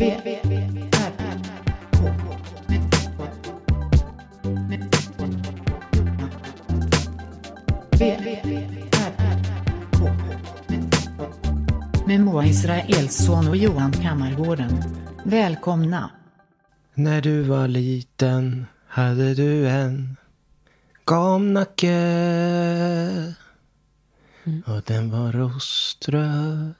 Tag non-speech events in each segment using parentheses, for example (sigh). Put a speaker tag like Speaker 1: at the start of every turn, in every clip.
Speaker 1: Med Moa Israelsson och Johan Kammargården. Välkomna.
Speaker 2: När du var liten hade du en gamnacke. Och den var roströd.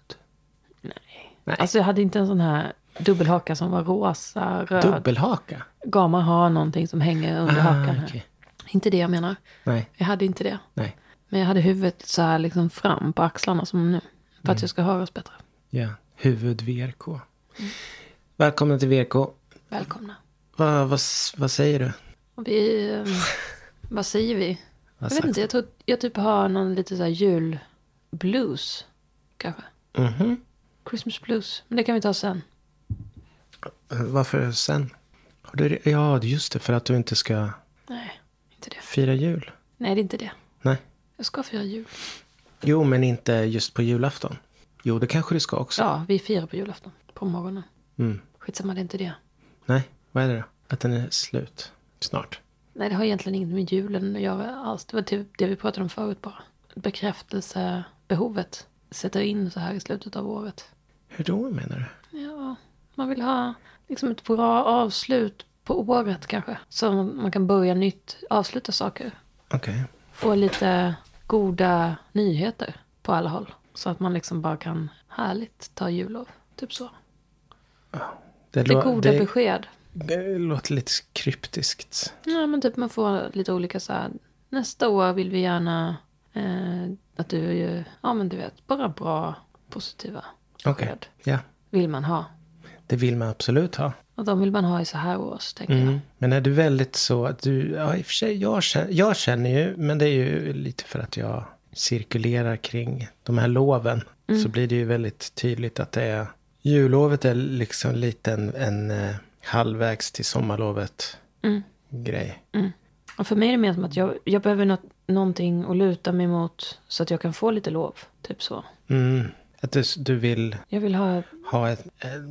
Speaker 2: Nej.
Speaker 3: Alltså jag hade inte en sån här dubbelhaka som var rosa, röd.
Speaker 2: Dubbelhaka?
Speaker 3: Gama har någonting som hänger under
Speaker 2: Ah,
Speaker 3: hakan
Speaker 2: okej.
Speaker 3: Inte det jag menar.
Speaker 2: Nej,
Speaker 3: Jag hade inte det.
Speaker 2: nej.
Speaker 3: Men jag hade huvudet så här liksom fram på axlarna som nu. För
Speaker 2: Mm.
Speaker 3: att jag ska höras bättre.
Speaker 2: Ja, huvud-VRK. Välkomna till VRK.
Speaker 3: Välkomna.
Speaker 2: Vad, vad, vad säger du?
Speaker 3: Vi, eh, (laughs) vad säger vi?
Speaker 2: Vad
Speaker 3: Jag vet inte, jag tror jag typ har någon lite så här julblues. Kanske.
Speaker 2: Mhm.
Speaker 3: Christmas blues. Men det kan vi ta sen.
Speaker 2: Varför sen? Har du, ja, just det. För att du inte ska
Speaker 3: Nej, inte det.
Speaker 2: fira jul.
Speaker 3: Nej, det är inte det.
Speaker 2: Nej.
Speaker 3: Jag ska fira jul.
Speaker 2: Jo, men inte just på julafton. Jo, det kanske du ska också.
Speaker 3: Ja, vi firar på julafton. På morgonen.
Speaker 2: Mm.
Speaker 3: Skitsamma, det är inte det.
Speaker 2: Nej, vad är det då? Att den är slut snart.
Speaker 3: Nej, det har egentligen inget med julen att göra alls. Det var typ det vi pratade om förut bara. Bekräftelsebehovet sätter in så här i slutet av året.
Speaker 2: Hur då menar du?
Speaker 3: Ja, man vill ha liksom ett bra avslut på året kanske. Så man kan börja nytt, avsluta saker.
Speaker 2: Okej.
Speaker 3: Få lite goda nyheter på alla håll. Så att man liksom bara kan härligt ta jullov. Typ så.
Speaker 2: Det,
Speaker 3: Det goda
Speaker 2: det,
Speaker 3: besked.
Speaker 2: det låter lite kryptiskt.
Speaker 3: Ja, men typ man får lite olika så här. Nästa år vill vi gärna eh, att du, ja men du vet, bara bra, positiva besked.
Speaker 2: Ja,
Speaker 3: Vill man ha.
Speaker 2: Det vill man absolut ha.
Speaker 3: Och de vill man ha i så här års, tänker jag.
Speaker 2: Mm. Men är du väldigt så att du, ja i och för sig, jag känner, jag känner ju, men det är ju lite för att jag cirkulerar kring de här loven. Så blir det ju väldigt tydligt att det är, jullovet är liksom lite en, en eh, halvvägs till sommarlovet
Speaker 3: Mm.
Speaker 2: grej.
Speaker 3: Och för mig är det mer som att jag, jag behöver något, någonting att luta mig mot så att jag kan få lite lov. Typ så.
Speaker 2: Mm. Att du, du vill
Speaker 3: Jag vill ha,
Speaker 2: ha ett, ett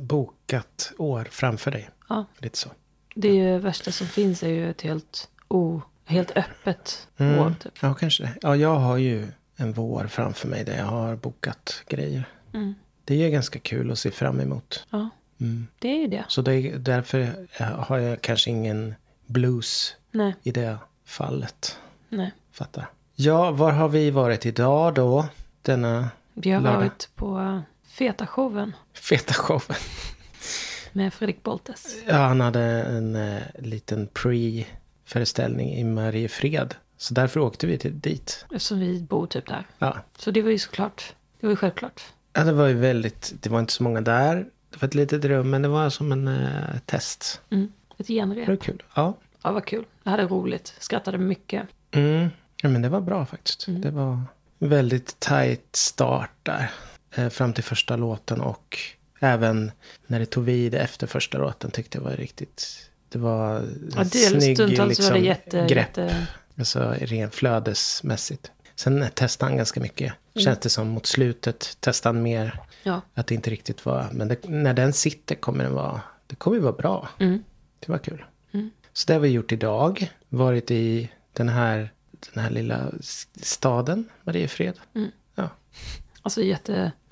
Speaker 2: bokat år framför dig.
Speaker 3: ja,
Speaker 2: Lite så.
Speaker 3: det är ju värsta som finns är ju ett helt, o, helt öppet
Speaker 2: Mm.
Speaker 3: år. Typ.
Speaker 2: Ja, kanske det. Ja, jag har ju en vår framför mig där jag har bokat grejer.
Speaker 3: Mm.
Speaker 2: Det är ganska kul att se fram emot.
Speaker 3: Ja,
Speaker 2: Mm.
Speaker 3: det är ju det.
Speaker 2: Så det är, därför har jag kanske ingen blues
Speaker 3: Nej,
Speaker 2: i det fallet.
Speaker 3: nej.
Speaker 2: Fattar. Ja, var har vi varit idag då? Denna
Speaker 3: Vi har
Speaker 2: Lördag.
Speaker 3: varit på feta showen
Speaker 2: feta show.
Speaker 3: Med Fredrik Boltes.
Speaker 2: Ja, han hade en eh, liten pre-föreställning i Mariefred. Så därför åkte vi till, dit.
Speaker 3: Eftersom vi bor typ där.
Speaker 2: Ja.
Speaker 3: Så det var ju såklart. Det var ju självklart.
Speaker 2: ja, det var ju väldigt, det var inte så många där. Det var ett litet rum, men det var som en eh, test.
Speaker 3: Mm. Ett
Speaker 2: Det
Speaker 3: genrep.
Speaker 2: var kul. Ja.
Speaker 3: Ja, vad kul. Jag hade roligt. Skrattade mycket.
Speaker 2: Mm. ja, men det var bra faktiskt. Det var väldigt tight start där. Eh, fram till första låten och även när det tog vid efter första låten tyckte jag var riktigt... Det var
Speaker 3: Ja,
Speaker 2: snygg liksom,
Speaker 3: var det jätte,
Speaker 2: grepp.
Speaker 3: jätte...
Speaker 2: Alltså rent flödesmässigt. Sen testade han ganska mycket. Känns det som mot slutet testade han mer.
Speaker 3: Ja.
Speaker 2: Att det inte riktigt var... Men det, när den sitter kommer den vara... Det kommer ju vara bra.
Speaker 3: Mm.
Speaker 2: Det var kul. Så det har vi gjort idag. Varit i den här, den här lilla staden, Mariefred.
Speaker 3: Mm.
Speaker 2: Ja.
Speaker 3: Alltså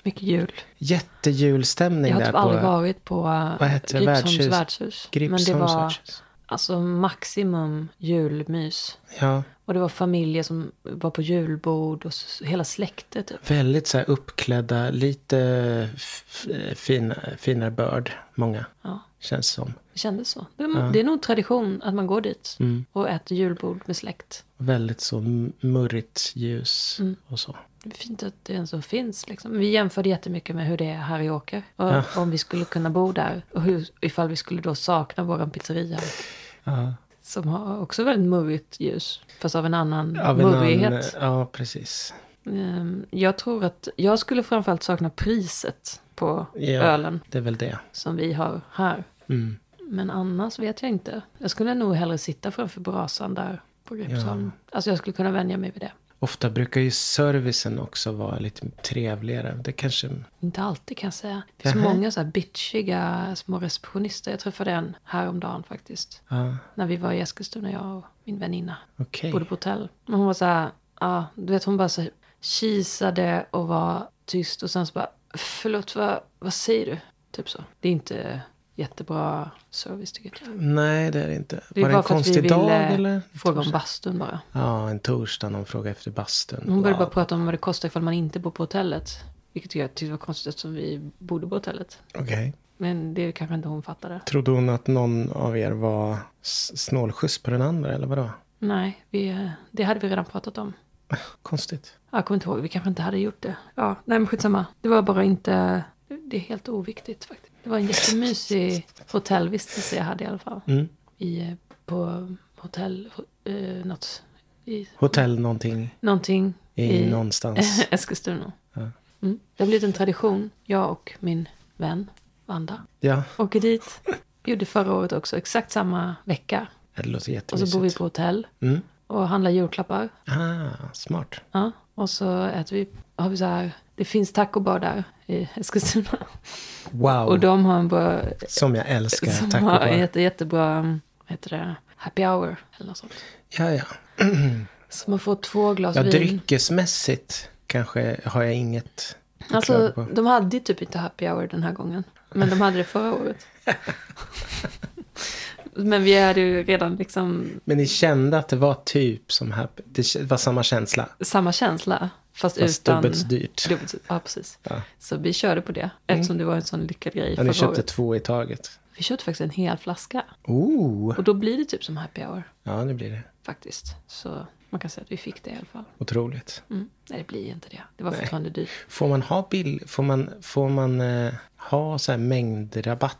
Speaker 3: jättemycket jul.
Speaker 2: Jättejulstämning
Speaker 3: Jag har typ
Speaker 2: på
Speaker 3: aldrig varit på
Speaker 2: Vad heter det?
Speaker 3: Gripsholms
Speaker 2: Värdshus?
Speaker 3: värdshus. Men det
Speaker 2: Gripsholms
Speaker 3: var
Speaker 2: värdshus.
Speaker 3: alltså maximum julmys.
Speaker 2: Ja,
Speaker 3: Och det var familjer som var på julbord och hela släktet typ.
Speaker 2: väldigt så här uppklädda, lite f- fina, finare börd, många.
Speaker 3: Ja,
Speaker 2: Känns som.
Speaker 3: det kändes så. Det är, det är nog tradition att man går dit
Speaker 2: Mm.
Speaker 3: och äter julbord med släkt.
Speaker 2: Väldigt så murrigt ljus
Speaker 3: Mm.
Speaker 2: och så.
Speaker 3: Det är fint att det ens finns. Liksom. Vi jämförde jättemycket med hur det är här i Åker. Och
Speaker 2: Ja.
Speaker 3: om vi skulle kunna bo där. Och hur, ifall vi skulle då sakna våran pizzeria.
Speaker 2: Ja.
Speaker 3: Som har också väldigt murrigt ljus. Fast av en annan
Speaker 2: Av en
Speaker 3: murrighet.
Speaker 2: annan- ja, precis.
Speaker 3: Ehm, Jag tror att jag skulle framförallt sakna priset på
Speaker 2: Ja.
Speaker 3: ölen
Speaker 2: Det är väl det.
Speaker 3: som vi har här.
Speaker 2: Mm.
Speaker 3: Men annars vet jag inte. Jag skulle nog hellre sitta framför brasan där på Gripsholm. Alltså jag skulle kunna vänja mig vid det.
Speaker 2: Ofta brukar ju servicen också vara lite trevligare. Det kanske...
Speaker 3: Inte alltid kan jag säga. Det finns många så här bitchiga små receptionister. Jag träffade en häromdagen faktiskt.
Speaker 2: Ja,
Speaker 3: När vi var i Eskilstuna, jag och min väninna.
Speaker 2: okej.
Speaker 3: Bodde på hotell. Men hon var så här, ja, du vet hon bara så kisade och var tyst. Och sen så bara, förlåt vad, vad säger du? Typ så. Det är inte jättebra service tycker jag.
Speaker 2: Nej, det är det inte.
Speaker 3: Det
Speaker 2: var det en
Speaker 3: vi
Speaker 2: konstig
Speaker 3: ville
Speaker 2: dag eller?
Speaker 3: fråga om bastun bara.
Speaker 2: Ja, en torsdag någon frågade efter bastun.
Speaker 3: Hon började
Speaker 2: Wow.
Speaker 3: bara prata om vad det kostar ifall man inte bor på hotellet. Vilket jag tyckte var konstigt eftersom vi bodde på hotellet.
Speaker 2: Okej.
Speaker 3: Men det kanske inte hon fattade.
Speaker 2: Trodde hon att någon av er var snålskjuts på den andra eller vadå?
Speaker 3: Nej, vi, det hade vi redan pratat om. (laughs)
Speaker 2: Konstigt.
Speaker 3: Jag kommer inte ihåg, vi kanske inte hade gjort det. Ja, nej men skitsamma. Det var bara inte, det är helt oviktigt faktiskt. Det var en jättemysig hotellvistelse jag hade i alla fall.
Speaker 2: Mm.
Speaker 3: I, eh, på hotell, eh, något, i,
Speaker 2: Hotell någonting
Speaker 3: någonting
Speaker 2: i, någonstans. (laughs)
Speaker 3: Eskilstuna.
Speaker 2: Ja.
Speaker 3: Mm. Det har blivit en tradition, jag och min vän Vanda
Speaker 2: Ja,
Speaker 3: åker dit. Vi gjorde förra året också, exakt samma vecka.
Speaker 2: det låter
Speaker 3: Och så
Speaker 2: jättemysigt.
Speaker 3: bor vi på hotell
Speaker 2: Mm.
Speaker 3: och handlar julklappar.
Speaker 2: Ah, smart.
Speaker 3: Ja, och så äter vi, har vi så här, det finns tacobar där i Eskilstuna.
Speaker 2: Wow,
Speaker 3: Och de har en bra,
Speaker 2: som jag älskar.
Speaker 3: som
Speaker 2: Tack
Speaker 3: har
Speaker 2: och
Speaker 3: en jätte, jättebra, vad heter det, happy hour eller något sånt.
Speaker 2: Ja, ja. (clears throat)
Speaker 3: Så man får två glas
Speaker 2: ja
Speaker 3: vin.
Speaker 2: dryckesmässigt kanske har jag inget
Speaker 3: Alltså, de hade ju typ inte happy hour den här gången. Men de hade det förra året. (laughs) men vi hade ju redan liksom
Speaker 2: Men ni kände att det var typ som happy. Det var samma känsla.
Speaker 3: samma känsla. Fast,
Speaker 2: Fast
Speaker 3: utan...
Speaker 2: dubbelt dyrt.
Speaker 3: Dubbelt Ja, precis.
Speaker 2: Ja.
Speaker 3: Så vi körde på det. Eftersom det var en sån lyckad grej
Speaker 2: Ja, ni köpte
Speaker 3: året.
Speaker 2: två i taget.
Speaker 3: Vi köpte faktiskt en hel flaska.
Speaker 2: Oh!
Speaker 3: Och då blir det typ som happy hour.
Speaker 2: Ja, det blir det.
Speaker 3: Faktiskt. Så man kan säga att vi fick det i alla fall.
Speaker 2: Otroligt.
Speaker 3: Mm. Nej, det blir inte det. Det var fortfarande dyrt.
Speaker 2: Får man ha bill... Får man, får man eh, ha så här mängdrabatt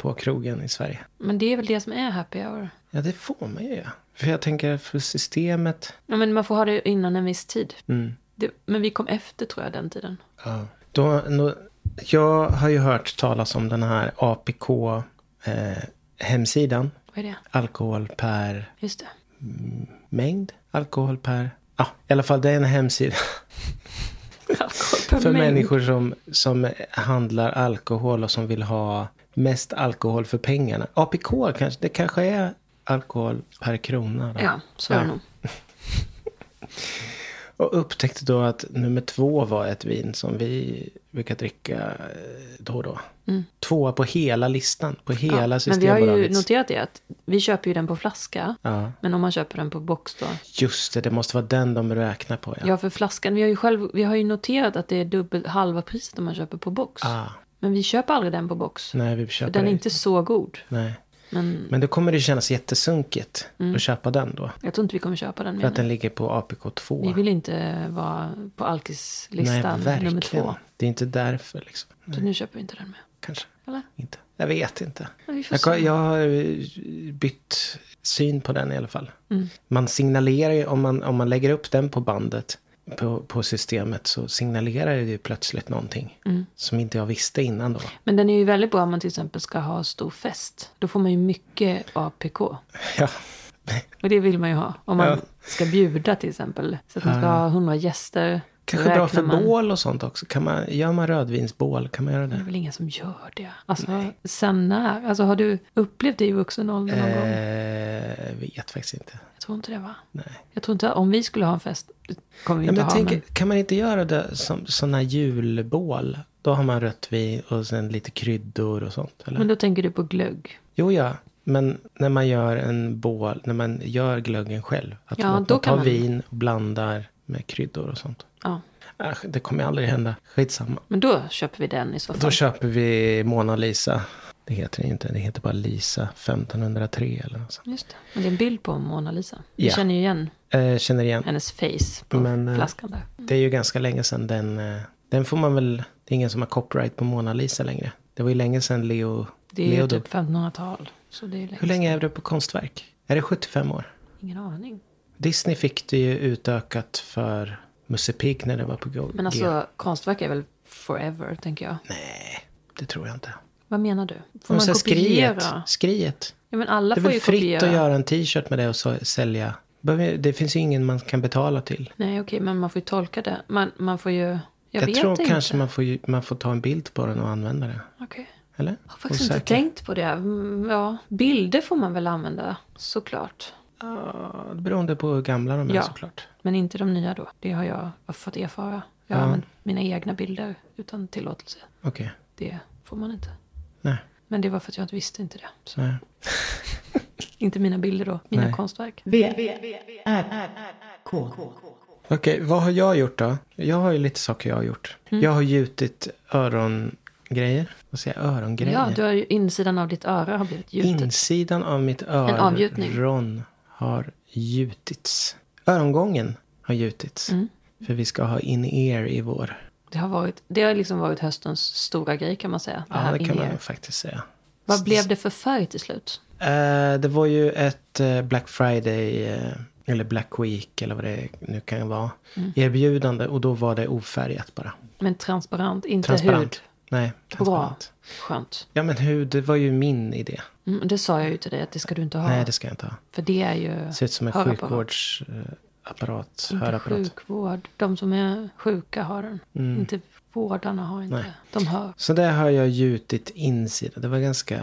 Speaker 2: på krogen i Sverige?
Speaker 3: Men det är väl det som är happy hour.
Speaker 2: Ja, det får man ju. ja. För jag tänker för systemet.
Speaker 3: Ja, men man får ha det innan en viss tid.
Speaker 2: Mm.
Speaker 3: Det, men vi kom efter tror jag den tiden.
Speaker 2: Ja. Då, nå- jag har ju hört talas om den här APK eh, hemsidan.
Speaker 3: Vad är det?
Speaker 2: Alkohol per
Speaker 3: Just det.
Speaker 2: mängd. Alkohol per... Ja, i alla fall det är en hemsida. (laughs) För
Speaker 3: mängd.
Speaker 2: människor som, som handlar alkohol och som vill ha mest alkohol för pengarna. APK kanske, det kanske är alkohol per krona. Då.
Speaker 3: Ja, så är det
Speaker 2: Ja.
Speaker 3: nog. (laughs)
Speaker 2: Och upptäckte då att nummer två var ett vin som vi brukar dricka eh, då och då. Tvåa på hela listan, på hela
Speaker 3: Mm. Ja, men vi har ju noterat det att vi köper ju den på flaska.
Speaker 2: Ja,
Speaker 3: Men om man köper den på box då.
Speaker 2: just det, det måste vara den de räknar på. Ja.
Speaker 3: Ja, för flaskan. Vi har ju själv, vi har ju noterat att det är dubbelt halva priset om man köper på box.
Speaker 2: Ah,
Speaker 3: Men vi köper aldrig den på box.
Speaker 2: nej, vi
Speaker 3: för
Speaker 2: köper
Speaker 3: den är
Speaker 2: det.
Speaker 3: inte så god.
Speaker 2: Nej.
Speaker 3: Men
Speaker 2: Men då kommer det kännas jättesunkigt att köpa den då.
Speaker 3: jag tror inte vi kommer köpa den
Speaker 2: För att den ligger på APK2.
Speaker 3: Vi vill inte vara på
Speaker 2: Nej,
Speaker 3: alkislistan nummer två.
Speaker 2: Det är inte därför liksom.
Speaker 3: Så nu köper vi inte den mer.
Speaker 2: Kanske.
Speaker 3: Eller?
Speaker 2: Inte. Jag vet inte. Jag, jag har eh, bytt syn på den i alla fall.
Speaker 3: Mm.
Speaker 2: Man signalerar ju, om man, om man lägger upp den på bandet, på, på systemet, så signalerar det ju plötsligt någonting.
Speaker 3: Mm.
Speaker 2: Som inte jag visste innan då.
Speaker 3: Men den är ju väldigt bra om man till exempel ska ha stor fest. Då får man ju mycket APK. (laughs)
Speaker 2: Ja,
Speaker 3: Och det vill man ju ha. Om man
Speaker 2: Ja.
Speaker 3: ska bjuda till exempel. Så att man ska ha 100 gäster.
Speaker 2: Kanske bra för
Speaker 3: man-
Speaker 2: bål och sånt också. Kan man, gör man rödvinsbål, kan man göra
Speaker 3: Det är
Speaker 2: det?
Speaker 3: väl ingen som gör det. Alltså, sen när? Alltså, har du upplevt det i vuxen ålder någon gång?
Speaker 2: Eh, vet faktiskt inte.
Speaker 3: Jag tror inte det va?
Speaker 2: Nej.
Speaker 3: Jag tror inte, om vi skulle ha en fest, kommer vi inte
Speaker 2: men
Speaker 3: ha.
Speaker 2: tänk,
Speaker 3: men...
Speaker 2: Kan man inte göra det som sådana julbål? Då har man rött vin och sen lite kryddor och sånt. Eller?
Speaker 3: men då tänker du på glögg.
Speaker 2: Jo, ja. Men när man gör en bål, när man gör glöggen själv. Att
Speaker 3: Ja,
Speaker 2: man
Speaker 3: då
Speaker 2: tar
Speaker 3: man.
Speaker 2: vin och blandar med kryddor och sånt.
Speaker 3: Ja.
Speaker 2: Äh, det kommer aldrig hända. Skitsamma.
Speaker 3: Men då köper vi den i så fall.
Speaker 2: Då köper vi Mona Lisa. Det heter det inte. Det heter bara Lisa 1503 eller något sånt.
Speaker 3: Just det. Men det är en bild på Mona Lisa. Vi
Speaker 2: Ja.
Speaker 3: känner ju igen
Speaker 2: Eh, känner igen.
Speaker 3: hennes face på
Speaker 2: Men, eh,
Speaker 3: flaskan där.
Speaker 2: Det är ju ganska länge sedan den... eh, Den får man väl... Det är ingen som har copyright på Mona Lisa längre. Det var ju länge sedan Leo...
Speaker 3: Det är ju
Speaker 2: Leo
Speaker 3: typ 1500-tal. Det är länge
Speaker 2: Hur länge är det på konstverk? Är det 75 år?
Speaker 3: Ingen aning.
Speaker 2: Disney fick det ju utökat för Musse Pigg när det var på Go.
Speaker 3: Men alltså konstverk är väl forever, tänker jag.
Speaker 2: Nej, det tror jag inte.
Speaker 3: Vad menar du? Får
Speaker 2: Man
Speaker 3: man kopiera?
Speaker 2: skriet. skriet.
Speaker 3: Ja, men alla
Speaker 2: Det är
Speaker 3: får
Speaker 2: väl fritt
Speaker 3: kopiera.
Speaker 2: att göra en t-shirt med det och så, sälja Det finns ju ingen man kan betala till.
Speaker 3: Nej, okej, men man får ju tolka det. Man, man får ju... Jag,
Speaker 2: Jag,
Speaker 3: vet
Speaker 2: tror
Speaker 3: inte.
Speaker 2: kanske man får, man får ta en bild på den och använda det.
Speaker 3: Okej.
Speaker 2: Eller?
Speaker 3: Jag har faktiskt inte
Speaker 2: Osäker.
Speaker 3: tänkt på det. Mm, Ja, bilder får man väl använda, såklart.
Speaker 2: Ja, beroende på hur gamla de är
Speaker 3: Ja.
Speaker 2: såklart.
Speaker 3: Men inte de nya då. Det har jag fått erfara. Jag har
Speaker 2: Ja.
Speaker 3: använt mina egna bilder utan tillåtelse.
Speaker 2: Okej.
Speaker 3: Det får man inte.
Speaker 2: Nej.
Speaker 3: Men det var för att jag inte visste inte det. Så.
Speaker 2: Nej. (laughs)
Speaker 3: Inte mina bilder då, mina
Speaker 2: Nej.
Speaker 3: konstverk.
Speaker 1: V, R, K.
Speaker 2: Okej, vad har jag gjort då? Jag har ju lite saker jag har gjort.
Speaker 3: Mm.
Speaker 2: Jag har gjutit örongrejer. Vad säger jag? Örongrejer?
Speaker 3: Ja, du har ju insidan av ditt öra har blivit gjutet.
Speaker 2: Insidan av mitt
Speaker 3: avgjutning.
Speaker 2: Har gjutits. Örongången har gjutits.
Speaker 3: Mm.
Speaker 2: För vi ska ha in-ear i vår.
Speaker 3: Det har, varit, det har liksom varit höstens stora grej kan man säga. Det
Speaker 2: Ja, det kan man nog faktiskt säga.
Speaker 3: Vad blev det för färg till slut?
Speaker 2: Eh, det var ju ett eh, Black Friday, eh, eller Black Week eller vad det nu kan vara,
Speaker 3: Mm.
Speaker 2: erbjudande. Och då var det ofärgat bara.
Speaker 3: Men transparent, inte
Speaker 2: Transparent.
Speaker 3: hud.
Speaker 2: Nej,
Speaker 3: Bra, skönt.
Speaker 2: Ja, men hud, det var ju min idé.
Speaker 3: Mm, det sa jag ju till dig att det ska du inte ha.
Speaker 2: Nej, det ska jag inte ha.
Speaker 3: För det är ju
Speaker 2: Det ser ut som en sjukvårdsapparat.
Speaker 3: Inte
Speaker 2: hörapparat.
Speaker 3: sjukvård. De som är sjuka har den.
Speaker 2: Mm.
Speaker 3: Inte vårdarna har inte.
Speaker 2: Nej.
Speaker 3: De hör.
Speaker 2: Så där har jag gjutit insida. Det var ganska...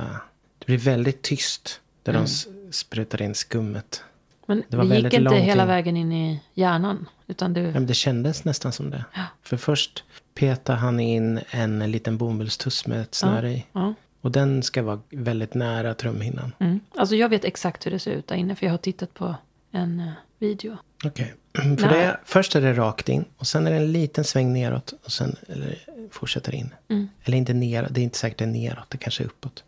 Speaker 2: Det blev väldigt tyst. Där
Speaker 3: Mm.
Speaker 2: de sprutade in skummet.
Speaker 3: Men
Speaker 2: Det var
Speaker 3: vi gick inte hela
Speaker 2: in.
Speaker 3: vägen in i hjärnan. Utan du...
Speaker 2: Ja, men det kändes nästan som det.
Speaker 3: Ja.
Speaker 2: För först petade han in en liten bomullstuss med ett snöre i.
Speaker 3: Ja.
Speaker 2: Och den ska vara väldigt nära trumhinnan.
Speaker 3: Mm. Alltså jag vet exakt hur det ser ut där inne. För jag har tittat på en eh, video.
Speaker 2: Okej. (clears throat) För det är, först är det rakt in. Och sen är det en liten sväng neråt. Och sen eller, fortsätter in.
Speaker 3: Mm.
Speaker 2: Eller inte neråt. Det är inte säkert det är neråt. Det kanske är uppåt.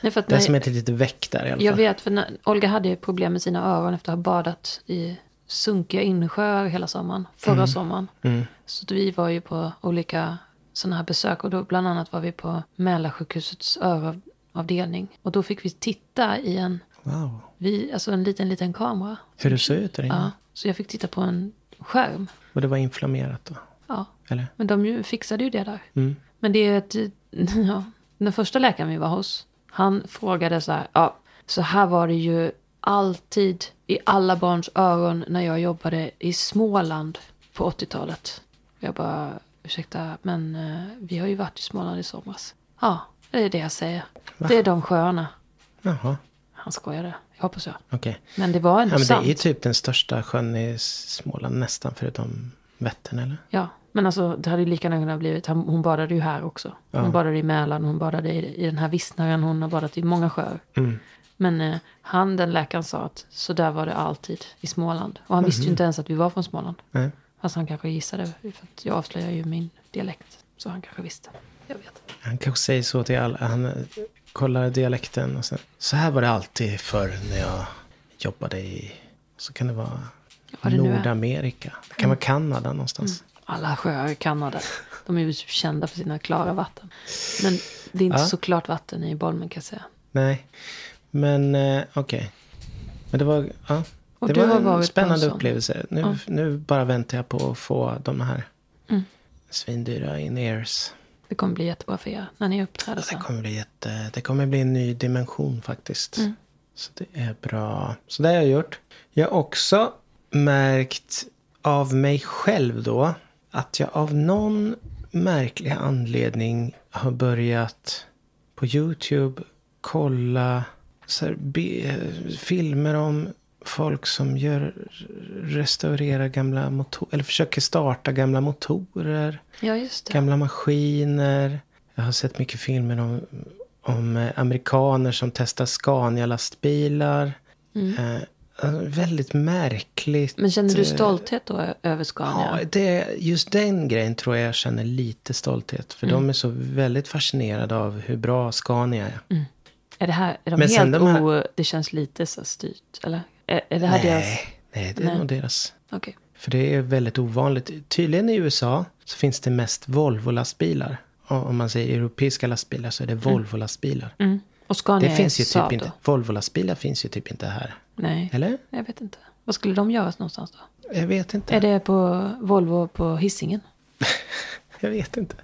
Speaker 3: Nej, för att
Speaker 2: Det är som ett litet väck där i alla fall.
Speaker 3: Jag vet, för när, Olga hade problem med sina öron efter att ha badat i sunkiga insjöar hela sommaren. Förra sommaren.
Speaker 2: Mm.
Speaker 3: Så vi var ju på olika sådana här besök. Och då bland annat var vi på Mälarsjukhusets öravdelning. Och då fick vi titta i en,
Speaker 2: Wow.
Speaker 3: vi, alltså en liten, liten kamera.
Speaker 2: Hur det såg ut där inne.
Speaker 3: Ja, så jag fick titta på en skärm.
Speaker 2: Och det var inflammerat då?
Speaker 3: Ja,
Speaker 2: Eller?
Speaker 3: men de ju fixade ju det där.
Speaker 2: Mm.
Speaker 3: Men det är ett, (laughs) ja, den första läkaren vi var hos, han frågade så här, ja, så här var det ju alltid i alla barns öron när jag jobbade i Småland på 80-talet. Jag bara, ursäkta, men eh, vi har ju varit i Småland i somras. Ja, det är det jag säger. Det är de sjöarna.
Speaker 2: Jaha,
Speaker 3: Han skojade, jag hoppas jag.
Speaker 2: okej.
Speaker 3: Men det var ändå
Speaker 2: Ja, men det är ju typ den största sjön i Småland nästan, förutom Vättern, eller?
Speaker 3: Ja, men alltså det hade ju lika gärna kunnat blivit, hon badade ju här också. Hon
Speaker 2: Ja.
Speaker 3: badade i Mälaren, hon badade i, i den här Vissnaren, hon har badat i många sjöar.
Speaker 2: Mm.
Speaker 3: Men eh, han, den läkaren, sa att så där var det alltid i Småland. Och han
Speaker 2: Mhm.
Speaker 3: visste ju inte ens att vi var från Småland.
Speaker 2: Nej.
Speaker 3: Fast han kanske gissade, för att jag avslöjar ju min dialekt. Så han kanske visste. Jag vet.
Speaker 2: Han kanske säger så till alla. Han eh, kollar dialekten och sen. Så här var det alltid förr när jag jobbade i. Så kan det vara
Speaker 3: Vad det.
Speaker 2: Nordamerika. Det kan vara Kanada någonstans.
Speaker 3: Alla sjöar i Kanada. De är ju typ kända för sina klara vatten. Men det är inte
Speaker 2: Ja.
Speaker 3: så klart vatten i Bolmen kan jag säga.
Speaker 2: Nej. Men eh, okej. Men det var, ja.
Speaker 3: Och
Speaker 2: det var en spännande upplevelse. Nu,
Speaker 3: Ja.
Speaker 2: nu bara väntar jag på att få de här
Speaker 3: Mm.
Speaker 2: svindyra in-ears.
Speaker 3: Det kommer bli jättebra för er när ni uppträder
Speaker 2: Det
Speaker 3: sen.
Speaker 2: kommer bli jätte, det kommer bli en ny dimension faktiskt.
Speaker 3: Mm.
Speaker 2: Så det är bra. Så det har jag gjort. Jag har också märkt av mig själv då. Att jag av någon märklig anledning har börjat på YouTube kolla så här, be, filmer om folk som gör restaurerar gamla motorer. Eller försöker starta gamla motorer
Speaker 3: Ja,
Speaker 2: gamla maskiner. Jag har sett mycket filmer om, om eh, amerikaner som testar Scania-lastbilar.
Speaker 3: Mm.
Speaker 2: Eh, alltså, väldigt märkligt.
Speaker 3: Men känner du
Speaker 2: eh,
Speaker 3: stolthet då över Scania?
Speaker 2: Ja, det, just den grejen tror jag jag känner lite stolthet. För
Speaker 3: Mm.
Speaker 2: de är så väldigt fascinerade av hur bra Scania är.
Speaker 3: Är det här, är de
Speaker 2: Men
Speaker 3: helt
Speaker 2: de här-
Speaker 3: o... Det känns lite så styrt, eller? Är, är det här deras...
Speaker 2: nej, nej, det är
Speaker 3: Nej.
Speaker 2: nog deras.
Speaker 3: Okej.
Speaker 2: För det är väldigt ovanligt. Tydligen i USA så finns det mest Volvo-lastbilar. Om man säger europeiska lastbilar så är det Volvo-lastbilar.
Speaker 3: Mm. Och Scania
Speaker 2: Det finns ju typ inte. Volvo-lastbilar finns ju typ inte här.
Speaker 3: Nej,
Speaker 2: Eller?
Speaker 3: jag vet inte. Vad skulle de göra någonstans då?
Speaker 2: Jag vet inte.
Speaker 3: Är det på Volvo på Hisingen? (laughs)
Speaker 2: Jag vet inte.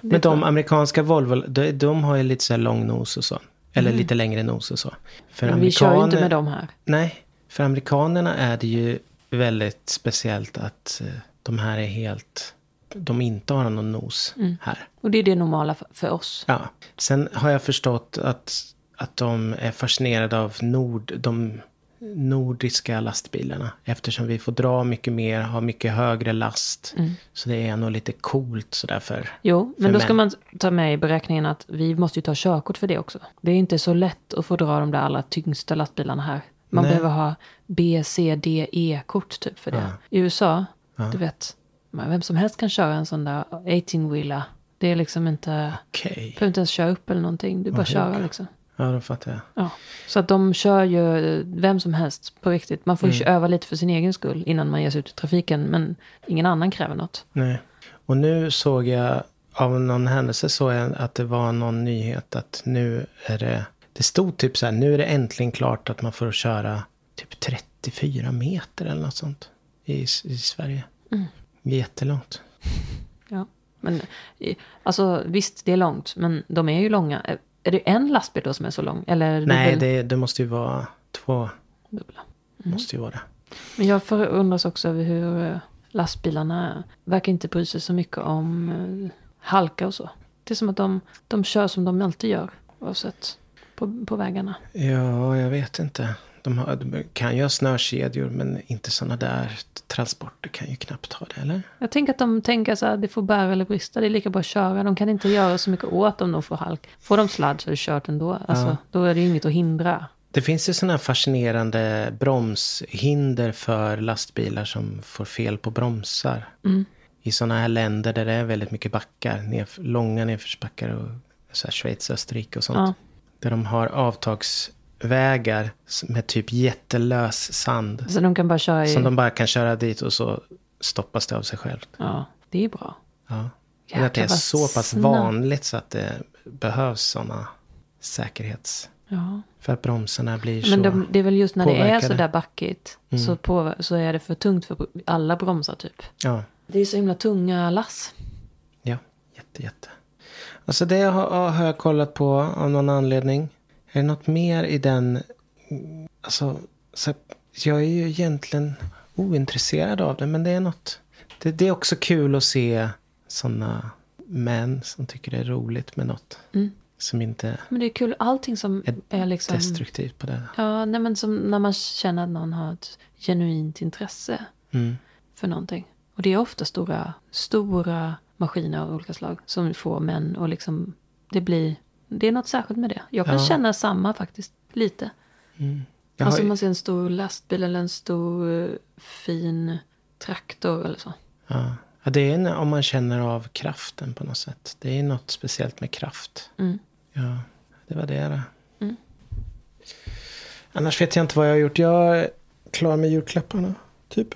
Speaker 2: Men de amerikanska Volvo, de, de har ju lite så här lång nos och så. Eller lite längre nos och så. För
Speaker 3: Mm. Men vi kör ju inte med dem här.
Speaker 2: Nej, för amerikanerna är det ju väldigt speciellt att eh, de här är helt... De inte har någon nos här.
Speaker 3: Och det är det normala för oss.
Speaker 2: Ja. Sen har jag förstått att, att de är fascinerade av nord, de nordiska lastbilarna. Eftersom vi får dra mycket mer, ha mycket högre last. Så det är nog lite coolt sådär för...
Speaker 3: Jo, men
Speaker 2: för
Speaker 3: då ska
Speaker 2: män.
Speaker 3: man ta med i beräkningen att vi måste ju ta körkort för det också. Det är inte så lätt att få dra de där allra tyngsta lastbilarna här. Man
Speaker 2: Nej.
Speaker 3: behöver ha B, C, D, E-kort typ för det.
Speaker 2: Ja.
Speaker 3: I USA, du vet, vem som helst kan köra en sån där 18-wheeler. Det är liksom inte,
Speaker 2: Okej.
Speaker 3: du behöver inte ens köra upp eller någonting. Du bara köra liksom.
Speaker 2: Ja, då fattar jag.
Speaker 3: Ja. Så att de kör ju vem som helst på riktigt. Man får ju öva lite för sin egen skull innan man ger sig ut i trafiken. Men ingen annan kräver något.
Speaker 2: Nej. Och nu såg jag, av någon händelse såg jag att det var någon nyhet att nu är det, det stod typ så här, nu är det äntligen klart att man får köra typ 34 meter eller något sånt i, i Sverige. Jättelångt. (laughs)
Speaker 3: Ja. Men alltså visst, det är långt. Men de är ju långa. Är- det en lastbil då som är så lång? Eller
Speaker 2: Nej, det, det måste ju vara två,
Speaker 3: dubbla?
Speaker 2: måste ju vara det.
Speaker 3: Men jag förundras också över hur eh, lastbilarna verkar inte bry sig så mycket om eh, halka och så. Det är som att de, de kör som de alltid gör. Oavsett på, på vägarna.
Speaker 2: Ja, jag vet inte. De, har, de kan ju ha snökedjor men inte sådana där transporter kan ju knappt ha det, eller?
Speaker 3: Jag tänker att de tänker så här, det får bära eller brista, det är lika bra att köra. De kan inte göra så mycket åt om de får halk. Får de sladd så är det kört ändå. Alltså, Då är det ju inget att hindra.
Speaker 2: Det finns ju sådana här fascinerande bromshinder för lastbilar som får fel på bromsar. I sådana här länder där det är väldigt mycket backar, nerf- långa nedförsbackar och så här Schweiz, Österrike och sånt.
Speaker 3: Ja.
Speaker 2: Där de har avtagsvägar med typ jättelös sand.
Speaker 3: Så de kan bara köra i...
Speaker 2: Som de bara kan köra dit och så stoppas det av sig självt.
Speaker 3: Ja, det är bra.
Speaker 2: Ja. Men att det är så pass
Speaker 3: snabbt.
Speaker 2: vanligt så att det behövs sådana säkerhets...
Speaker 3: Ja.
Speaker 2: För att bromsarna blir så...
Speaker 3: Men de, det är väl just när det är
Speaker 2: påverkade.
Speaker 3: så där backigt. Så, på, så är det för tungt för alla bromsar typ.
Speaker 2: Ja.
Speaker 3: Det är så himla tunga lass.
Speaker 2: Ja, jätte, jätte. Alltså det har, har jag kollat på av någon anledning. Är det något mer i den... mm, Alltså, så jag är ju egentligen ointresserad av det, men det är något... Det, det är också kul att se sådana män som tycker det är roligt med något. Som inte
Speaker 3: Men det är kul, allting som
Speaker 2: är
Speaker 3: är liksom...
Speaker 2: destruktivt på det.
Speaker 3: Ja, nej men som när man känner att någon har ett genuint intresse
Speaker 2: Mm.
Speaker 3: för någonting. Och det är ofta stora, stora maskiner av olika slag som får män och liksom, det blir, det är något särskilt med det. Jag kan
Speaker 2: Ja.
Speaker 3: känna samma faktiskt, lite.
Speaker 2: Jag har,
Speaker 3: Alltså man ser en stor lastbil eller en stor eh, fin traktor eller så.
Speaker 2: ja. Ja, det är en, om man känner av kraften på något sätt. Det är något speciellt med kraft.
Speaker 3: Mm.
Speaker 2: Ja, det var det. Då. Annars vet jag inte vad jag har gjort. Jag är klar med julklapparna, typ.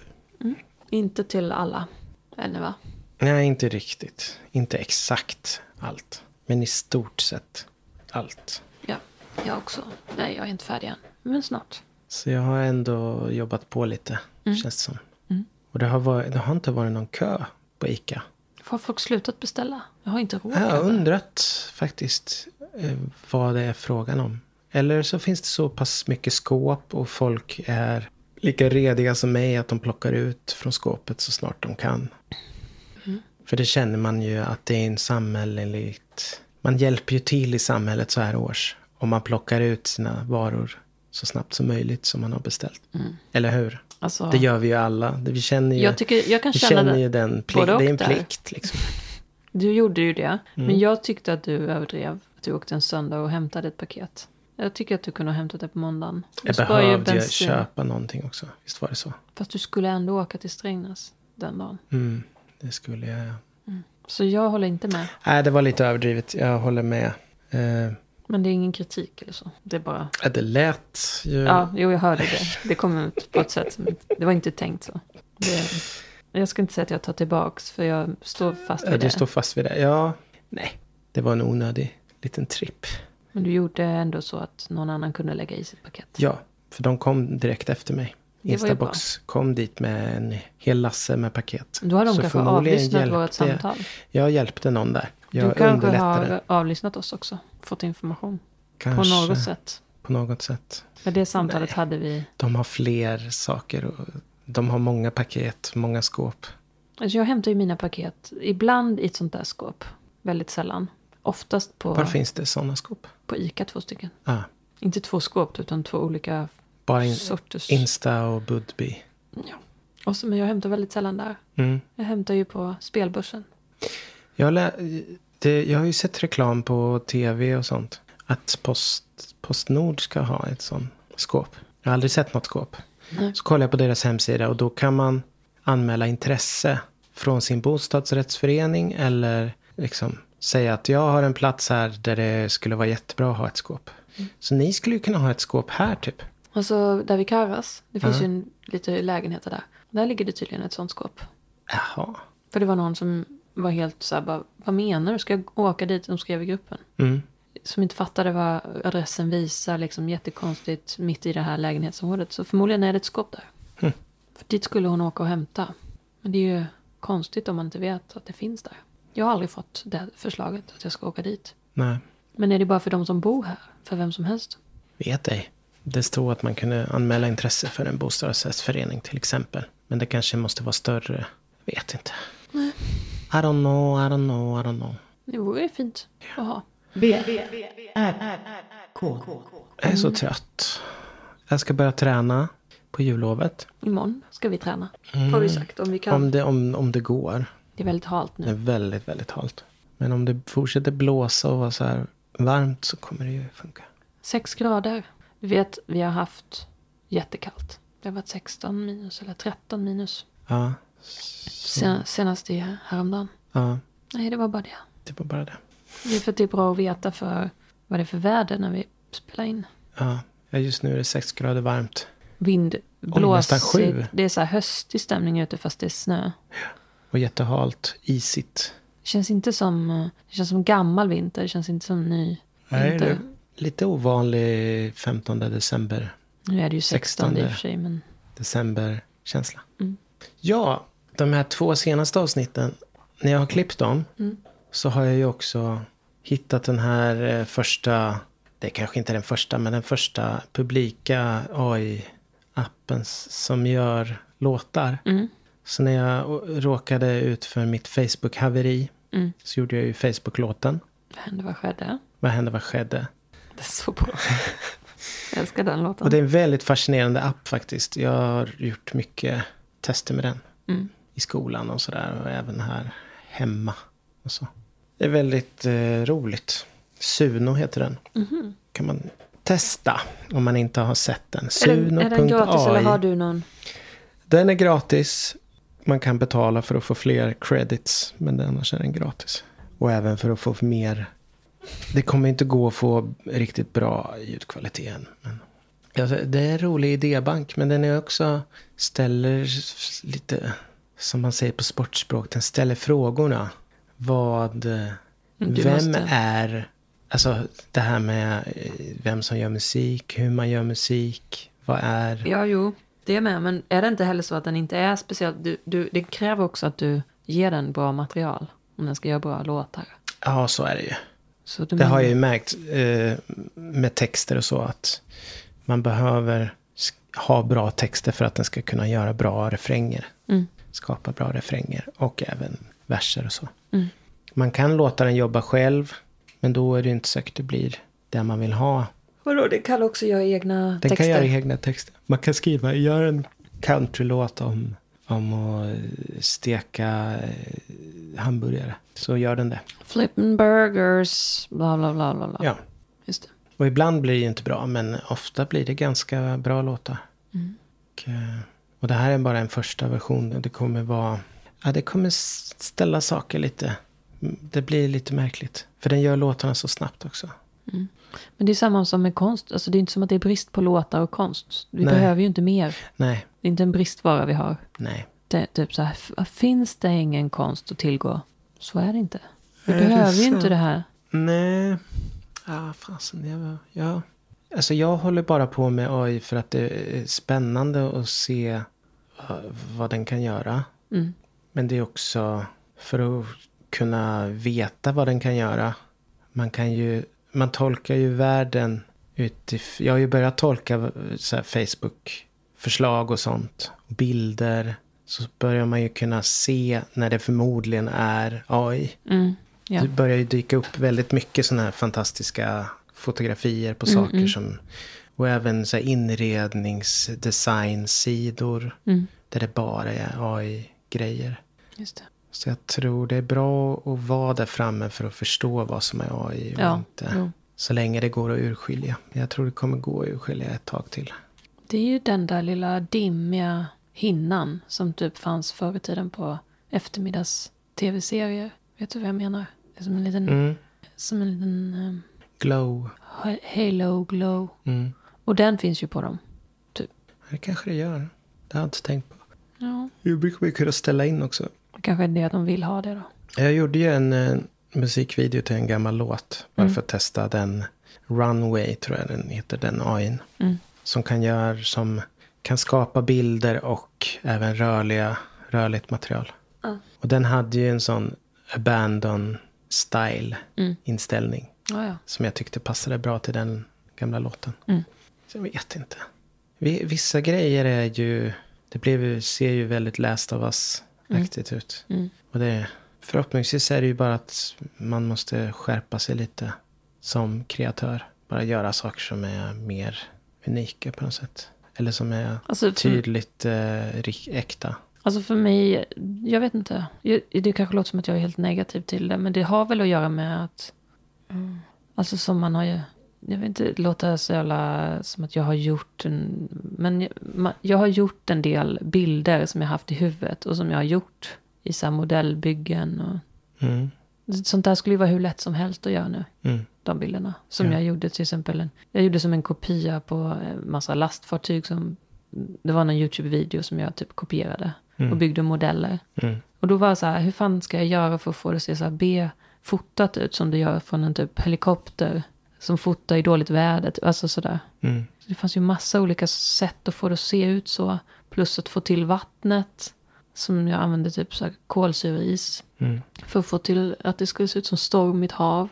Speaker 3: Inte till alla ännu va?
Speaker 2: Nej, inte riktigt. Inte exakt allt. Men i stort sett allt.
Speaker 3: Ja, jag också. Nej, jag är inte färdig än. Men snart.
Speaker 2: Så jag har ändå jobbat på lite, känns det som. Och det har, varit, det har inte varit någon kö på ICA.
Speaker 3: Har folk slutat beställa? Jag har inte råd.
Speaker 2: Jag har undrat faktiskt eh, vad det är frågan om. Eller så finns det så pass mycket skåp och folk är lika rediga som mig att de plockar ut från skåpet så snart de kan. För det känner man ju att det är en samhälleligt... Man hjälper ju till i samhället så här års. Om man plockar ut sina varor så snabbt som möjligt som man har beställt. Eller hur?
Speaker 3: Alltså,
Speaker 2: Det gör vi ju alla. Vi känner ju,
Speaker 3: jag, tycker, jag kan
Speaker 2: vi
Speaker 3: känna
Speaker 2: känner ju den plikt.
Speaker 3: både och
Speaker 2: Det är en
Speaker 3: där.
Speaker 2: plikt liksom. (laughs)
Speaker 3: Du gjorde ju det.
Speaker 2: Mm.
Speaker 3: Men jag tyckte att du överdrev. Att du åkte en söndag och hämtade ett paket. Jag tycker att du kunde ha hämtat det på måndagen. Du
Speaker 2: Jag behövde ju köpa någonting också. Visst var det så?
Speaker 3: Fast du skulle ändå åka till Strängnäs den dagen.
Speaker 2: Mm, det skulle jag. ja.
Speaker 3: Så jag håller inte med.
Speaker 2: Nej, det var lite överdrivet. Jag håller med. Eh,
Speaker 3: Men det är ingen kritik eller så. Det är bara...
Speaker 2: ja, det lät ju...
Speaker 3: Ja, jo jag hörde det. Det kom ut på ett sätt som... Det var inte tänkt så. Det... Jag ska inte säga att jag tar tillbaks. För jag står fast
Speaker 2: Ja,
Speaker 3: vid
Speaker 2: du
Speaker 3: det.
Speaker 2: står fast vid det. Ja, nej. Det var en onödig liten tripp.
Speaker 3: Men du gjorde ändå så att någon annan kunde lägga i sitt paket.
Speaker 2: Ja, för de kom direkt efter mig. Instabox kom dit med en hel lasse med paket.
Speaker 3: Då har de
Speaker 2: Så
Speaker 3: kanske avlyssnat vårt samtal.
Speaker 2: Jag hjälpte någon där. Jag
Speaker 3: du kanske har avlyssnat oss också. Fått information.
Speaker 2: Kanske
Speaker 3: På något sätt.
Speaker 2: På något sätt.
Speaker 3: Med det samtalet
Speaker 2: Nej.
Speaker 3: hade vi...
Speaker 2: De har fler saker att de har många paket, många skåp.
Speaker 3: Alltså jag hämtar ju mina paket ibland i ett sånt där skåp. Väldigt sällan. Oftast på,
Speaker 2: Var finns det sådana skåp?
Speaker 3: på Ica två stycken.
Speaker 2: Ah,
Speaker 3: Inte två skåp utan två olika
Speaker 2: bara in,
Speaker 3: sorters.
Speaker 2: Insta och Budbee.
Speaker 3: ja. och så, men jag hämtar väldigt sällan där.
Speaker 2: Mm.
Speaker 3: Jag hämtar ju på spelbörsen.
Speaker 2: Jag, lä, det, jag har ju sett reklam på tv och sånt. Att Post, Postnord ska ha ett sånt skåp. Jag har aldrig sett något skåp.
Speaker 3: Nej.
Speaker 2: Så kollar jag på deras hemsida och då kan man anmäla intresse från sin bostadsrättsförening eller liksom säga att jag har en plats här där det skulle vara jättebra att ha ett skåp. Så ni skulle ju kunna ha ett skåp här typ.
Speaker 3: Alltså där vid Karras. Det finns
Speaker 2: Ja.
Speaker 3: ju en, lite lägenheter där. Där ligger det tydligen ett sånt skåp.
Speaker 2: Jaha.
Speaker 3: För det var någon som var helt så här bara, vad menar du? Ska jag åka dit? De skrev i gruppen.
Speaker 2: Mm.
Speaker 3: Som inte fattade vad adressen visar, liksom jättekonstigt mitt i det här lägenhetsområdet. Så förmodligen är det ett skåp där.
Speaker 2: Hm.
Speaker 3: För dit skulle hon åka och hämta. Men det är ju konstigt om man inte vet att det finns där. Jag har aldrig fått det förslaget att jag ska åka dit.
Speaker 2: Nej,
Speaker 3: Men är det bara för de som bor här? För vem som helst?
Speaker 2: vet ej. Det stod att man kunde anmäla intresse för en bostadsrättsförening till exempel. Men det kanske måste vara större. Jag vet inte. I don't know, I don't know, I don't know.
Speaker 3: Det vore ju fint att ha.
Speaker 1: B, R, K.
Speaker 2: Jag är så trött. Jag ska börja träna på jullovet.
Speaker 3: Imorgon ska vi träna. Har vi sagt om vi kan.
Speaker 2: Om det, om, om det går.
Speaker 3: Det är väldigt halt
Speaker 2: Det är
Speaker 3: nu.
Speaker 2: väldigt, väldigt halt. Men om det fortsätter blåsa och vara så här varmt så kommer det ju funka.
Speaker 3: Sex grader. Du vet, vi har haft jättekallt. Det har varit 16 minus eller 13 minus.
Speaker 2: Ja,
Speaker 3: Sen, senast i häromdagen.
Speaker 2: ja
Speaker 3: Nej, det var bara det.
Speaker 2: det var bara det.
Speaker 3: Det är för att det är bra att veta för vad det är för väder när vi spelar in.
Speaker 2: Ja, ja just nu är det sex grader varmt.
Speaker 3: Vind,
Speaker 2: sju.
Speaker 3: Det är så här höstig stämning ute fast det är snö.
Speaker 2: Och jättehalt, isigt.
Speaker 3: Det känns inte som, eh, det känns som gammal vinter. Det känns inte som ny vinter.
Speaker 2: Lite ovanlig 15 december,
Speaker 3: Nu är det ju 16 i och
Speaker 2: 16.
Speaker 3: för sig. Men
Speaker 2: december-känsla.
Speaker 3: Mm.
Speaker 2: Ja, de här två senaste avsnitten, när jag har klippt dem
Speaker 3: Mm.
Speaker 2: så har jag ju också hittat den här eh, första, det är kanske inte den första, men den första publika AI-appen som gör låtar.
Speaker 3: Mm.
Speaker 2: Så när jag råkade ut för mitt Facebook-haveri
Speaker 3: Mm.
Speaker 2: så gjorde jag ju Facebook-låten.
Speaker 3: vad hände, vad skedde?
Speaker 2: Vad hände, vad skedde?
Speaker 3: Det är så bra. Jag älskar den låten.
Speaker 2: Och det är en väldigt fascinerande app faktiskt. Jag har gjort mycket tester med den.
Speaker 3: Mm.
Speaker 2: I skolan och sådär. Och även här hemma. Och så. Det är väldigt eh, roligt. Suno heter den.
Speaker 3: Mhm.
Speaker 2: Kan man testa om man inte har sett den.
Speaker 3: Är den, är den gratis eller har
Speaker 2: Suno.ai.
Speaker 3: du någon?
Speaker 2: Den är gratis. Man kan betala för att få fler credits. Men annars är den gratis. Och även för att få mer. Det kommer inte gå att få riktigt bra ljudkvalitet än. Men Alltså, det är en rolig idébank. Men den är också ställer lite. Som man säger på sportspråk. Den ställer frågorna. Vad. eh,
Speaker 3: Du
Speaker 2: vem
Speaker 3: måste-
Speaker 2: är. Alltså det här med eh, vem som gör musik. Hur man gör musik. Vad är.
Speaker 3: Ja, jo. Det är med. Men är det inte heller så att den inte är speciellt... Du, du, det kräver också att du ger den bra material. Om den ska göra bra låtar.
Speaker 2: Ja, så är det ju.
Speaker 3: Så du
Speaker 2: Det har
Speaker 3: menar-
Speaker 2: jag ju märkt eh, med texter och så att man behöver ha bra texter för att den ska kunna göra bra refränger.
Speaker 3: Mm.
Speaker 2: Skapa bra refränger och även verser och så.
Speaker 3: Mm.
Speaker 2: Man kan låta den jobba själv, men då är det inte säkert det blir det man vill ha.
Speaker 3: Vadå, det kan också göra egna
Speaker 2: Den
Speaker 3: texter?
Speaker 2: kan göra egna texter. Man kan skriva, gör en countrylåt om, om att eh, steka eh, hamburgare. Så gör den det.
Speaker 3: Flippin' burgers, bla bla bla bla. bla.
Speaker 2: Ja.
Speaker 3: Just det.
Speaker 2: Och ibland blir det inte bra, men ofta blir det ganska bra låtar.
Speaker 3: Mm.
Speaker 2: Och, eh, och det här är bara en första version. Det kommer vara... Ja, det kommer ställa saker lite... mm, Det blir lite märkligt. För den gör låtarna så snabbt också.
Speaker 3: Men det är samma som med konst. Alltså det är inte som att det är brist på låtar och konst. Vi
Speaker 2: Nej.
Speaker 3: behöver ju inte mer.
Speaker 2: Nej,
Speaker 3: Det är inte en bristvara vi har.
Speaker 2: nej.
Speaker 3: Det typ så här, finns det ingen konst att tillgå? Så är det inte. Vi
Speaker 2: Är
Speaker 3: behöver ju inte det här.
Speaker 2: Nej. Ja, fasen. Jag, ja. Alltså jag håller bara på med AI för att det är spännande att se eh, vad den kan göra.
Speaker 3: Mm.
Speaker 2: Men det är också för att kunna veta vad den kan göra. Man kan ju, man tolkar ju världen utifrån, jag har ju börjat tolka så här Facebook förslag och sånt, bilder, så börjar man ju kunna se när det förmodligen är AI.
Speaker 3: Mm. Ja.
Speaker 2: Det börjar ju dyka upp väldigt mycket sådana här fantastiska fotografier på
Speaker 3: Mm,
Speaker 2: saker som... Och även så här inredningsdesignsidor.
Speaker 3: Mm.
Speaker 2: Där det bara är AI-grejer.
Speaker 3: Just det.
Speaker 2: Så jag tror det är bra att vara där framme för att förstå vad som är AI och
Speaker 3: Ja,
Speaker 2: inte.
Speaker 3: jo.
Speaker 2: Så länge det går att urskilja. Jag tror det kommer gå att urskilja ett tag till.
Speaker 3: Det är ju den där lilla dimmiga hinnan som typ fanns förr i tiden på eftermiddags tv-serier. Vet du vad jag menar? Som en liten,
Speaker 2: Mm.
Speaker 3: som en liten um,
Speaker 2: Glow.
Speaker 3: halo glow.
Speaker 2: Mm.
Speaker 3: Och den finns ju på dem. Typ.
Speaker 2: Det kanske det gör. Det har jag inte tänkt på.
Speaker 3: Ja.
Speaker 2: Det brukar vi kunna ställa in också.
Speaker 3: Kanske är det de vill ha det då.
Speaker 2: Jag gjorde ju en eh, musikvideo till en gammal låt. Bara
Speaker 3: Mm.
Speaker 2: för att testa den. Runway tror jag den heter, den AIn.
Speaker 3: Mm.
Speaker 2: Som kan göra, som kan skapa bilder och även rörliga, rörligt material.
Speaker 3: Ja.
Speaker 2: Och den hade ju en sån abandon style
Speaker 3: Mm.
Speaker 2: inställning.
Speaker 3: Ja, ja.
Speaker 2: Som jag tyckte passade bra till den gamla låten.
Speaker 3: Mm.
Speaker 2: Så jag vet inte. Vi- Vissa grejer är ju, det blev, ser ju väldigt läst av oss-aktigt ut.
Speaker 3: Mm.
Speaker 2: Och det, förhoppningsvis är det ju bara att man måste skärpa sig lite som kreatör. Bara göra saker som är mer unika på något sätt. Eller som är
Speaker 3: Alltså,
Speaker 2: tydligt eh, äkta.
Speaker 3: alltså för mig, jag vet inte. Det kanske låter som att jag är helt negativ till det. Men det har väl att göra med att... Mm, alltså som man har ju... Jag vill inte låta så jävla som att jag har gjort en... Men jag, ma- jag har gjort en del bilder som jag haft i huvudet. Och som jag har gjort i så modellbyggen. Och,
Speaker 2: Mm.
Speaker 3: sånt där skulle ju vara hur lätt som helst att göra nu.
Speaker 2: Mm.
Speaker 3: de bilderna. Som
Speaker 2: Ja.
Speaker 3: jag gjorde till exempel. En, jag gjorde som en kopia på en massa lastfartyg. Som, det var någon YouTube-video som jag typ kopierade. Och byggde modeller.
Speaker 2: Mm.
Speaker 3: Och då var det så här, hur fan ska jag göra för att få det att se så här B-fotat ut. Som det gör från en typ helikopter. Som fotar i dåligt väder. Alltså sådär.
Speaker 2: Mm.
Speaker 3: Det fanns ju massa olika sätt att få det att se ut så. Plus att få till vattnet. Som jag använde typ så här kolsyreis.
Speaker 2: Mm.
Speaker 3: För att få till att det skulle se ut som storm i ett hav.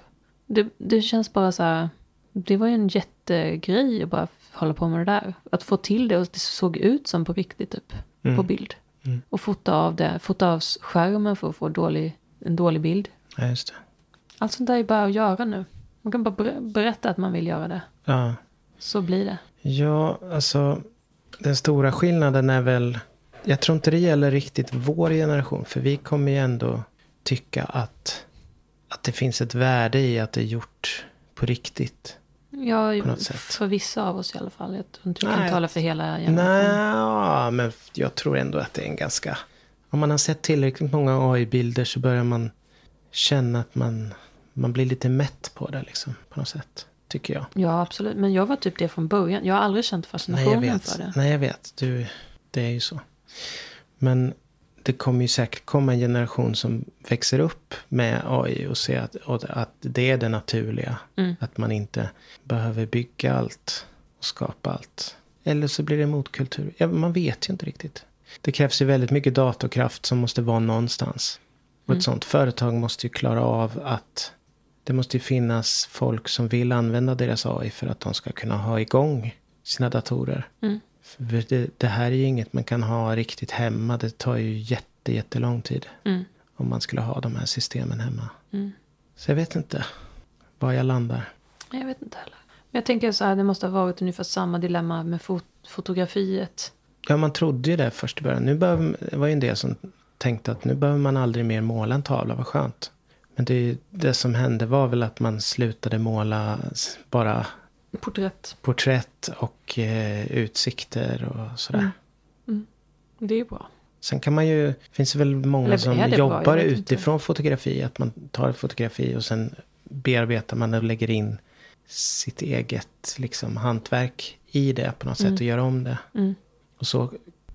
Speaker 3: Det, det känns bara så här. Det var ju en jättegrej att bara hålla på med det där. Att få till det och att det såg ut som på riktigt typ.
Speaker 2: Mm.
Speaker 3: På bild.
Speaker 2: Mm.
Speaker 3: Och fota av det. Fota av skärmen för att få dålig, en dålig bild.
Speaker 2: Ja, just det.
Speaker 3: Allt sånt där är bara att göra nu. Man kan bara ber- berätta att man vill göra det.
Speaker 2: Ja.
Speaker 3: Så blir det.
Speaker 2: Ja, alltså den stora skillnaden är väl, jag tror inte det gäller riktigt vår generation, för vi kommer ju ändå tycka att, att det finns ett värde i att det är gjort på riktigt.
Speaker 3: Ja,
Speaker 2: På något sätt.
Speaker 3: för vissa av oss i alla fall. Jag tror inte
Speaker 2: Nej.
Speaker 3: kan tala för hela generationen.
Speaker 2: Nej, men jag tror ändå att det är en ganska, om man har sett tillräckligt många AI-bilder så börjar man känna att man, man blir lite mätt på det liksom, på något sätt, tycker jag.
Speaker 3: Ja, absolut. Men jag var typ det från början. Jag har aldrig känt
Speaker 2: Nej,
Speaker 3: fascinationen
Speaker 2: vet.
Speaker 3: för det.
Speaker 2: Nej, jag vet. Du, det är ju så. Men det kommer ju säkert komma en generation som växer upp med AI och ser att, och att det är det naturliga.
Speaker 3: Mm.
Speaker 2: Att man inte behöver bygga allt och skapa allt. Eller så blir det motkultur. Ja, man vet ju inte riktigt. Det krävs ju väldigt mycket datorkraft som måste vara någonstans. Och ett sånt företag måste ju klara av att det måste ju finnas folk som vill använda deras AI för att de ska kunna ha igång sina datorer.
Speaker 3: Mm.
Speaker 2: För det, det här är ju inget man kan ha riktigt hemma. Det tar ju jätte, jättelång tid
Speaker 3: Mm.
Speaker 2: om man skulle ha de här systemen hemma.
Speaker 3: Mm.
Speaker 2: Så jag vet inte var jag landar.
Speaker 3: Jag vet inte heller. Men jag tänker så här, det måste ha varit ungefär samma dilemma med fot fotografiet.
Speaker 2: Ja, man trodde ju det först i början. Nu behöver, det var ju en del som tänkte att nu behöver man aldrig mer måla en tavla, vad skönt. Men det, det som hände var väl att man slutade måla bara
Speaker 3: Porträtt.
Speaker 2: porträtt och eh, utsikter och sådär.
Speaker 3: Mm. Det är ju bra.
Speaker 2: Sen kan man ju, finns det väl många
Speaker 3: Eller
Speaker 2: som
Speaker 3: bra?
Speaker 2: jobbar
Speaker 3: vet inte.
Speaker 2: utifrån fotografi. Att man tar ett fotografi och sen bearbetar man och lägger in sitt eget liksom, hantverk i det på något sätt och gör om det.
Speaker 3: Mm.
Speaker 2: Och så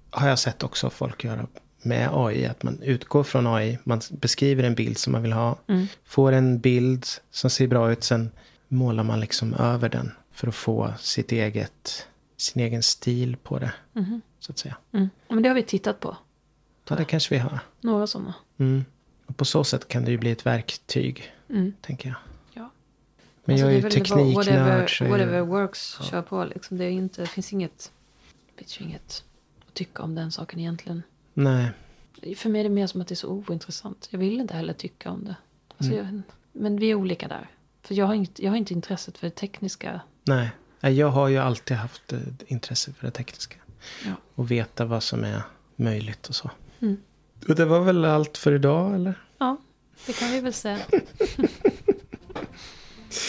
Speaker 2: har jag sett också folk göra med AI. Att man utgår från AI, man beskriver en bild som man vill ha.
Speaker 3: Mm.
Speaker 2: Får en bild som ser bra ut, sen målar man liksom över den. För att få sitt eget, sin egen stil på det.
Speaker 3: Mhm.
Speaker 2: Så att säga.
Speaker 3: Mm. Men det har vi tittat på.
Speaker 2: Ja, det kanske vi har.
Speaker 3: Några sådana.
Speaker 2: Mm. Och på så sätt kan det ju bli ett verktyg,
Speaker 3: Mm.
Speaker 2: tänker jag.
Speaker 3: Ja.
Speaker 2: Men
Speaker 3: Alltså,
Speaker 2: jag är ju tekniknörd.
Speaker 3: Whatever, whatever works, kör på liksom. Det, är inte, det finns inget... Det finns inget att tycka om den saken egentligen.
Speaker 2: Nej.
Speaker 3: För mig är det mer som att det är så ointressant. Jag vill inte heller tycka om det. Alltså jag, men vi är olika där. För jag har, inte, jag har inte intresset för det tekniska.
Speaker 2: Nej. Nej, Jag har ju alltid haft eh, intresse för det tekniska.
Speaker 3: Ja.
Speaker 2: Och veta vad som är möjligt och så.
Speaker 3: Mm.
Speaker 2: Och det var väl allt för idag eller?
Speaker 3: Ja, det kan vi väl säga. (laughs)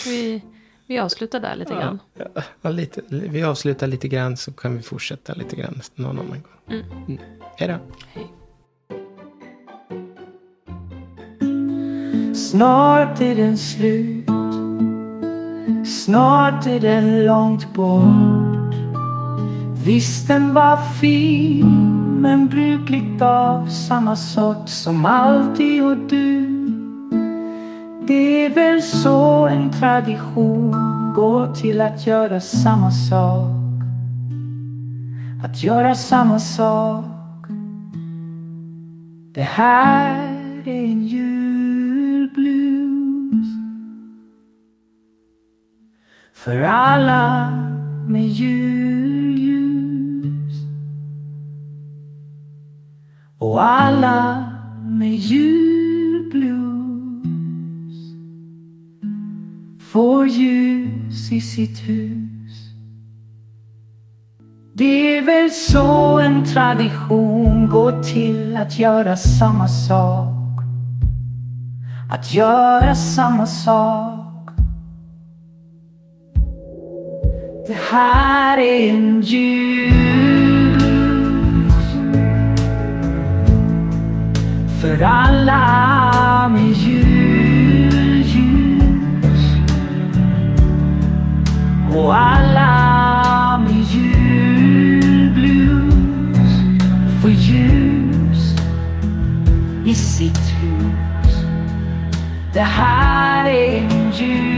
Speaker 3: vi, vi avslutar där lite grann.
Speaker 2: Ja, ja, lite, vi avslutar lite grann så kan vi fortsätta lite grann någon annan gång.
Speaker 3: Mm.
Speaker 2: Mm. Hej då.
Speaker 3: Hej.
Speaker 4: Snart är den slut Snart är den långt bort Visst den var fin Men brukligt av samma sort som alltid och du det är väl så en tradition går till att göra samma sak. Att göra samma sak. Det här är en julblues. För alla med julljus. Och alla med julblues. Får ljus i sitt hus det är väl så en tradition går till att göra samma sak Att göra samma sak Det här är en ljus. För alla med ljus. Och alla med julblues Får ljus i sitt hus Det här är en jul